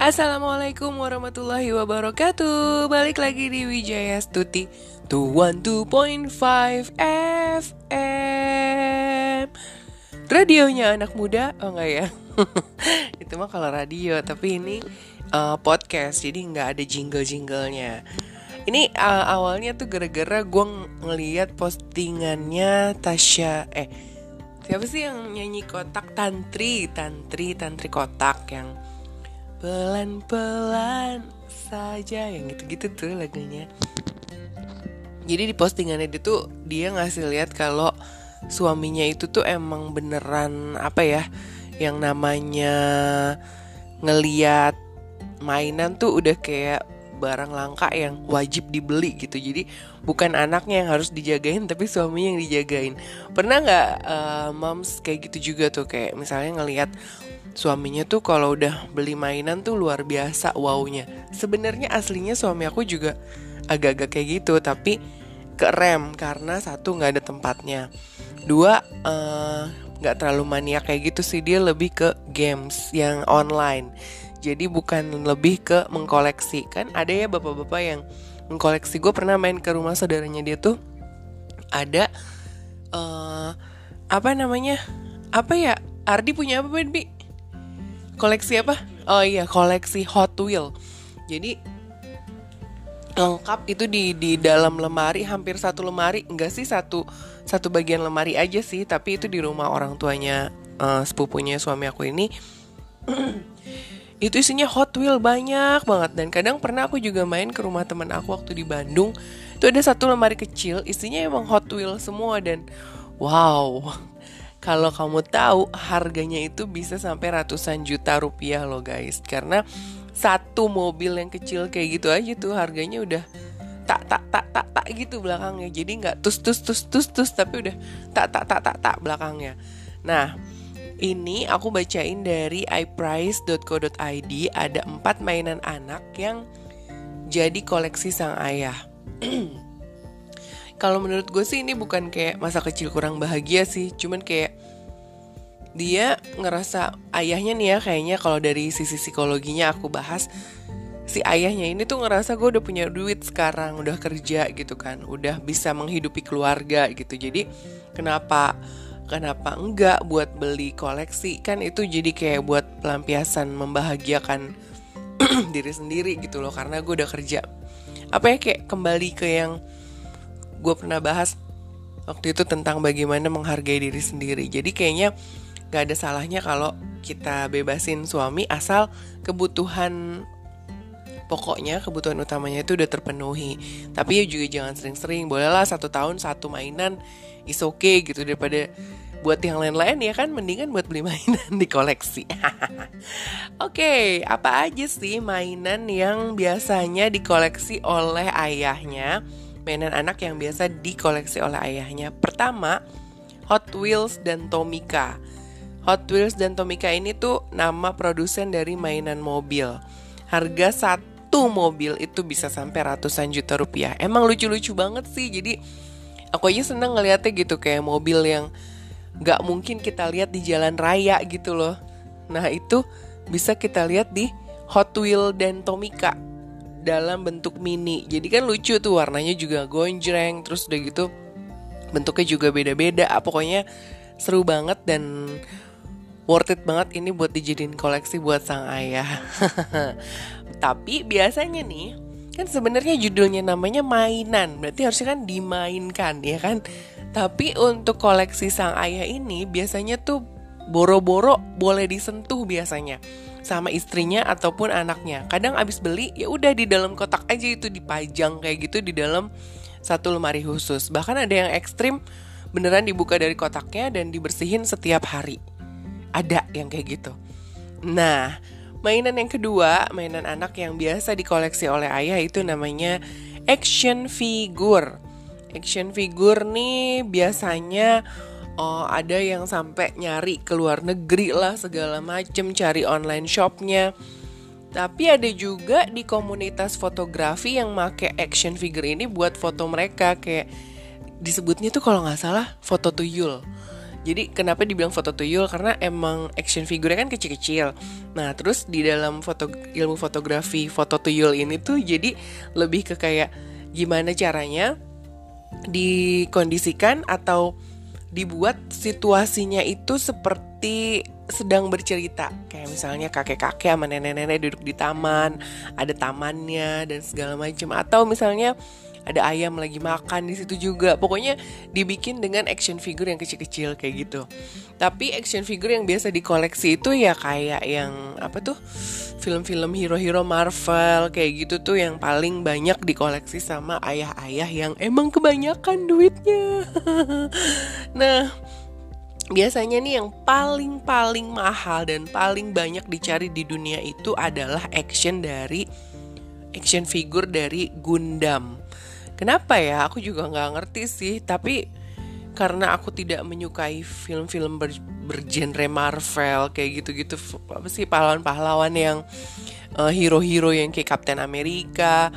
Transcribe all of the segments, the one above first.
Assalamualaikum warahmatullahi wabarakatuh. Balik lagi di Wijaya Stuti 212.5 FM Radionya anak muda Oh enggak ya? Itu mah kalau radio Tapi ini uh, podcast Jadi nggak ada jingle-jinglenya. Ini uh, awalnya tuh gara-gara gue ngeliat postingannya Tasya Eh Siapa sih yang nyanyi kotak? Tantri Tantri Tantri kotak yang pelan-pelan saja yang gitu-gitu tuh lagunya. Jadi di postingannya dia tuh dia ngasih lihat kalau suaminya itu tuh emang beneran apa ya yang namanya ngeliat mainan tuh udah kayak barang langka yang wajib dibeli gitu. Jadi bukan anaknya yang harus dijagain tapi suaminya yang dijagain. Pernah nggak uh, moms kayak gitu juga tuh? Kayak misalnya ngelihat suaminya tuh kalau udah beli mainan tuh luar biasa wownya. Sebenarnya aslinya suami aku juga agak-agak kayak gitu tapi ke rem karena satu nggak ada tempatnya. Dua eh, nggak uh, terlalu maniak kayak gitu sih. Dia lebih ke games yang online jadi bukan lebih ke mengkoleksi. Kan ada ya bapak-bapak yang mengkoleksi. Gue pernah main ke rumah saudaranya dia tuh ada uh, apa namanya? Apa ya? Ardi punya apa Bi? koleksi apa? Oh iya, koleksi Hot Wheel. Jadi lengkap itu di di dalam lemari hampir satu lemari. Enggak sih satu satu bagian lemari aja sih. Tapi itu di rumah orang tuanya uh, sepupunya suami aku ini itu isinya Hot Wheel banyak banget. Dan kadang pernah aku juga main ke rumah teman aku waktu di Bandung. Itu ada satu lemari kecil isinya emang Hot Wheel semua. Dan wow kalau kamu tahu harganya itu bisa sampai ratusan juta rupiah loh guys. Karena satu mobil yang kecil kayak gitu aja tuh harganya udah tak tak tak tak tak gitu belakangnya. Jadi nggak tus tus tus tus tus tapi udah tak tak tak tak tak belakangnya. Nah ini aku bacain dari iprice.co.id ada empat mainan anak yang jadi koleksi sang ayah. Kalau menurut gue sih ini bukan kayak masa kecil kurang bahagia sih. Cuman kayak dia ngerasa ayahnya nih ya kayaknya kalau dari sisi psikologinya aku bahas si ayahnya ini tuh ngerasa gue udah punya duit sekarang udah kerja gitu kan udah bisa menghidupi keluarga gitu. Jadi kenapa kenapa enggak buat beli koleksi kan itu jadi kayak buat pelampiasan membahagiakan diri sendiri gitu loh karena gue udah kerja apa ya kayak kembali ke yang gue pernah bahas waktu itu tentang bagaimana menghargai diri sendiri. Jadi kayaknya gak ada salahnya kalau kita bebasin suami asal kebutuhan pokoknya kebutuhan utamanya itu udah terpenuhi. Tapi ya juga jangan sering-sering. Bolehlah satu tahun satu mainan is okay gitu daripada buat yang lain-lain ya kan mendingan buat beli mainan di koleksi. Oke, okay, apa aja sih mainan yang biasanya dikoleksi oleh ayahnya? mainan anak yang biasa dikoleksi oleh ayahnya. Pertama, Hot Wheels dan Tomica. Hot Wheels dan Tomica ini tuh nama produsen dari mainan mobil. Harga satu mobil itu bisa sampai ratusan juta rupiah. Emang lucu-lucu banget sih. Jadi aku aja seneng ngeliatnya gitu kayak mobil yang gak mungkin kita lihat di jalan raya gitu loh. Nah itu bisa kita lihat di Hot Wheels dan Tomica dalam bentuk mini. Jadi kan lucu tuh warnanya juga gonjreng, terus udah gitu bentuknya juga beda-beda. Ah, pokoknya seru banget dan worth it banget ini buat dijadiin koleksi buat sang ayah. Tapi biasanya nih kan sebenarnya judulnya namanya mainan, berarti harusnya kan dimainkan ya kan. Tapi untuk koleksi sang ayah ini biasanya tuh boro-boro boleh disentuh biasanya sama istrinya ataupun anaknya. Kadang abis beli ya udah di dalam kotak aja itu dipajang kayak gitu di dalam satu lemari khusus. Bahkan ada yang ekstrim beneran dibuka dari kotaknya dan dibersihin setiap hari. Ada yang kayak gitu. Nah, mainan yang kedua, mainan anak yang biasa dikoleksi oleh ayah itu namanya action figure. Action figure nih biasanya oh ada yang sampai nyari ke luar negeri lah segala macem cari online shopnya tapi ada juga di komunitas fotografi yang make action figure ini buat foto mereka kayak disebutnya tuh kalau nggak salah foto tuyul Jadi kenapa dibilang foto tuyul? Karena emang action figure kan kecil-kecil. Nah, terus di dalam foto ilmu fotografi foto tuyul ini tuh jadi lebih ke kayak gimana caranya dikondisikan atau dibuat situasinya itu seperti sedang bercerita. Kayak misalnya kakek-kakek sama nenek-nenek duduk di taman ada tamannya dan segala macam atau misalnya ada ayam lagi makan di situ juga. Pokoknya dibikin dengan action figure yang kecil-kecil kayak gitu. Tapi action figure yang biasa dikoleksi itu ya kayak yang apa tuh? Film-film hero-hero Marvel kayak gitu tuh yang paling banyak dikoleksi sama ayah-ayah yang emang kebanyakan duitnya. Nah biasanya nih yang paling-paling mahal dan paling banyak dicari di dunia itu adalah action dari action figure dari Gundam. Kenapa ya? Aku juga nggak ngerti sih. Tapi karena aku tidak menyukai film-film ber, bergenre Marvel kayak gitu-gitu apa sih pahlawan-pahlawan yang uh, hero-hero yang kayak Captain America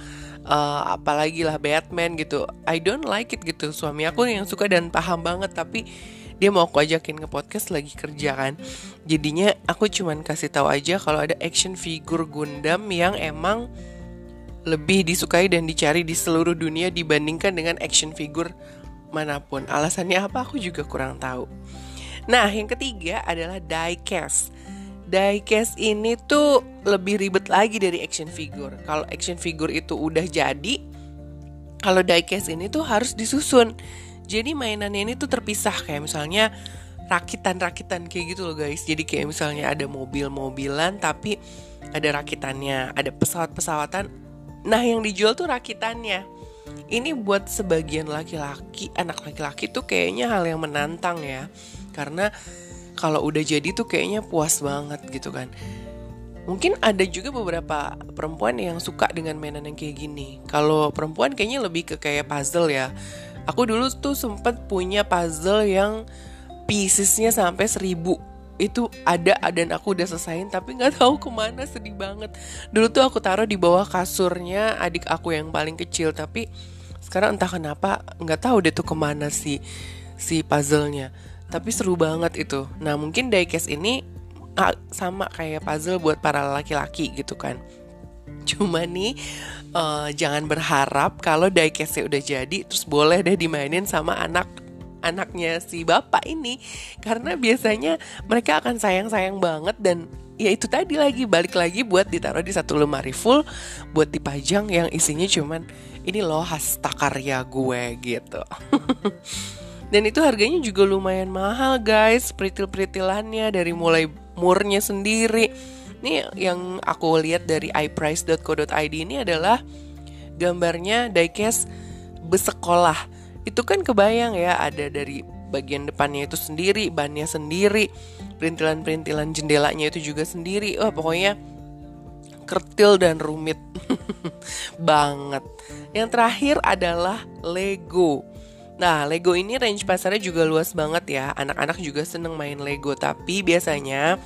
uh, apalagi lah Batman gitu I don't like it gitu suami aku yang suka dan paham banget tapi dia mau aku ajakin ke podcast lagi kerja kan jadinya aku cuman kasih tahu aja kalau ada action figure Gundam yang emang lebih disukai dan dicari di seluruh dunia dibandingkan dengan action figure mana pun. Alasannya apa aku juga kurang tahu. Nah, yang ketiga adalah diecast. Diecast ini tuh lebih ribet lagi dari action figure. Kalau action figure itu udah jadi, kalau diecast ini tuh harus disusun. Jadi mainannya ini tuh terpisah kayak misalnya rakitan-rakitan kayak gitu loh guys. Jadi kayak misalnya ada mobil-mobilan tapi ada rakitannya, ada pesawat-pesawatan Nah yang dijual tuh rakitannya. Ini buat sebagian laki-laki Anak laki-laki tuh kayaknya hal yang menantang ya. Karena kalau udah jadi tuh kayaknya puas banget gitu kan. Mungkin ada juga beberapa perempuan yang suka dengan mainan yang kayak gini. Kalau perempuan kayaknya lebih ke kayak puzzle ya. Aku dulu tuh sempet punya puzzle yang piecesnya sampai seribu itu ada dan aku udah selesaiin tapi nggak tahu ke mana sedih banget. Dulu tuh aku taruh di bawah kasurnya adik aku yang paling kecil tapi sekarang entah kenapa nggak tahu deh tuh ke mana si si puzzlenya. Tapi seru banget itu. Nah mungkin diecast ini sama kayak puzzle buat para laki-laki gitu kan. Cuma nih uh, jangan berharap kalau diecastnya udah jadi terus boleh deh dimainin sama anak anaknya si bapak ini. Karena biasanya mereka akan sayang-sayang banget dan ya itu tadi lagi balik lagi buat ditaruh di satu lemari full buat dipajang yang isinya cuman ini loh hasta karya gue gitu. Dan itu harganya juga lumayan mahal guys peritil-peritilannya dari mulai murnya sendiri. Ini yang aku lihat dari iprice.co.id ini adalah gambarnya diecast besekolah itu kan kebayang ya ada dari bagian depannya itu sendiri, bannya sendiri, perintilan-perintilan jendelanya itu juga sendiri. Wah, pokoknya kertil dan rumit banget. Yang terakhir adalah Lego. Nah, Lego ini range pasarnya juga luas banget ya. Anak-anak juga seneng main Lego, tapi biasanya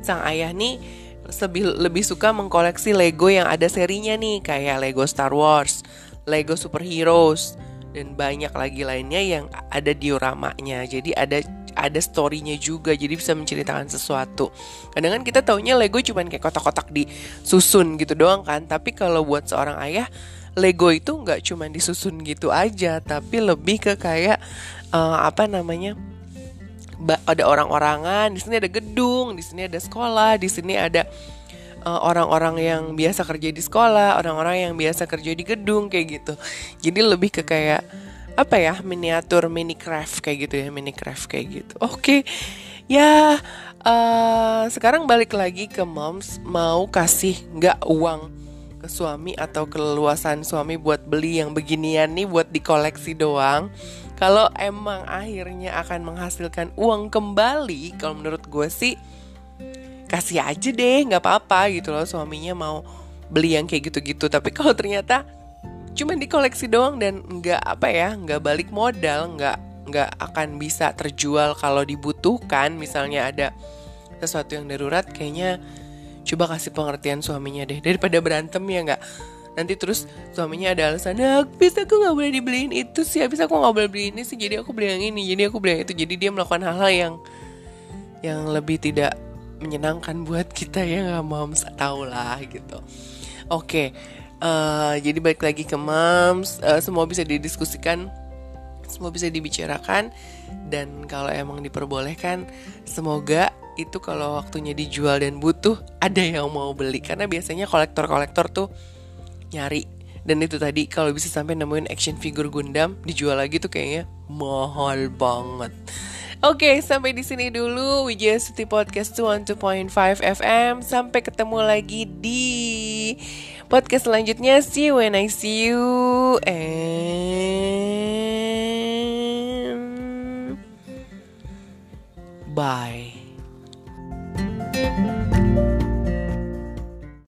sang ayah nih lebih lebih suka mengkoleksi Lego yang ada serinya nih, kayak Lego Star Wars, Lego Superheroes, dan banyak lagi lainnya yang ada dioramanya jadi ada ada storynya juga. Jadi bisa menceritakan sesuatu. Kadang kan kita taunya Lego cuman kayak kotak-kotak disusun gitu doang kan. Tapi kalau buat seorang ayah Lego itu nggak cuman disusun gitu aja. Tapi lebih ke kayak uh, apa namanya ada orang-orangan. Di sini ada gedung di sini ada sekolah di sini ada orang-orang uh, yang biasa kerja di sekolah, orang-orang yang biasa kerja di gedung kayak gitu. Jadi lebih ke kayak apa ya miniatur mini craft kayak gitu ya mini craft kayak gitu. Oke, okay. ya uh, sekarang balik lagi ke moms mau kasih nggak uang ke suami atau keleluasan suami buat beli yang beginian nih buat dikoleksi doang. Kalau emang akhirnya akan menghasilkan uang kembali, kalau menurut gue sih kasih aja deh nggak apa-apa gitu loh. Suaminya mau beli yang kayak gitu-gitu. Tapi kalau ternyata cuma dikoleksi doang dan nggak apa ya nggak balik modal nggak nggak akan bisa terjual kalau dibutuhkan. Misalnya ada sesuatu yang darurat kayaknya coba kasih pengertian suaminya deh. Daripada berantem ya nggak? Nanti terus suaminya ada alasan nah, habis aku nggak boleh dibeliin itu sih. Habis aku nggak boleh beli ini sih jadi aku beli yang ini jadi aku beli yang itu. Jadi dia melakukan hal-hal yang yang lebih tidak menyenangkan buat kita ya nggak moms tahu lah gitu oke okay. uh, eh, jadi balik lagi ke moms uh, semua bisa didiskusikan semua bisa dibicarakan dan kalau emang diperbolehkan semoga itu kalau waktunya dijual dan butuh ada yang mau beli karena biasanya kolektor-kolektor tuh nyari dan itu tadi kalau bisa sampai nemuin action figure Gundam dijual lagi tuh kayaknya mahal banget. Oke, okay, sampai di sini dulu Wijaya Suti Podcast 12.5 FM. Sampai ketemu lagi di podcast selanjutnya. See you when I see you and bye.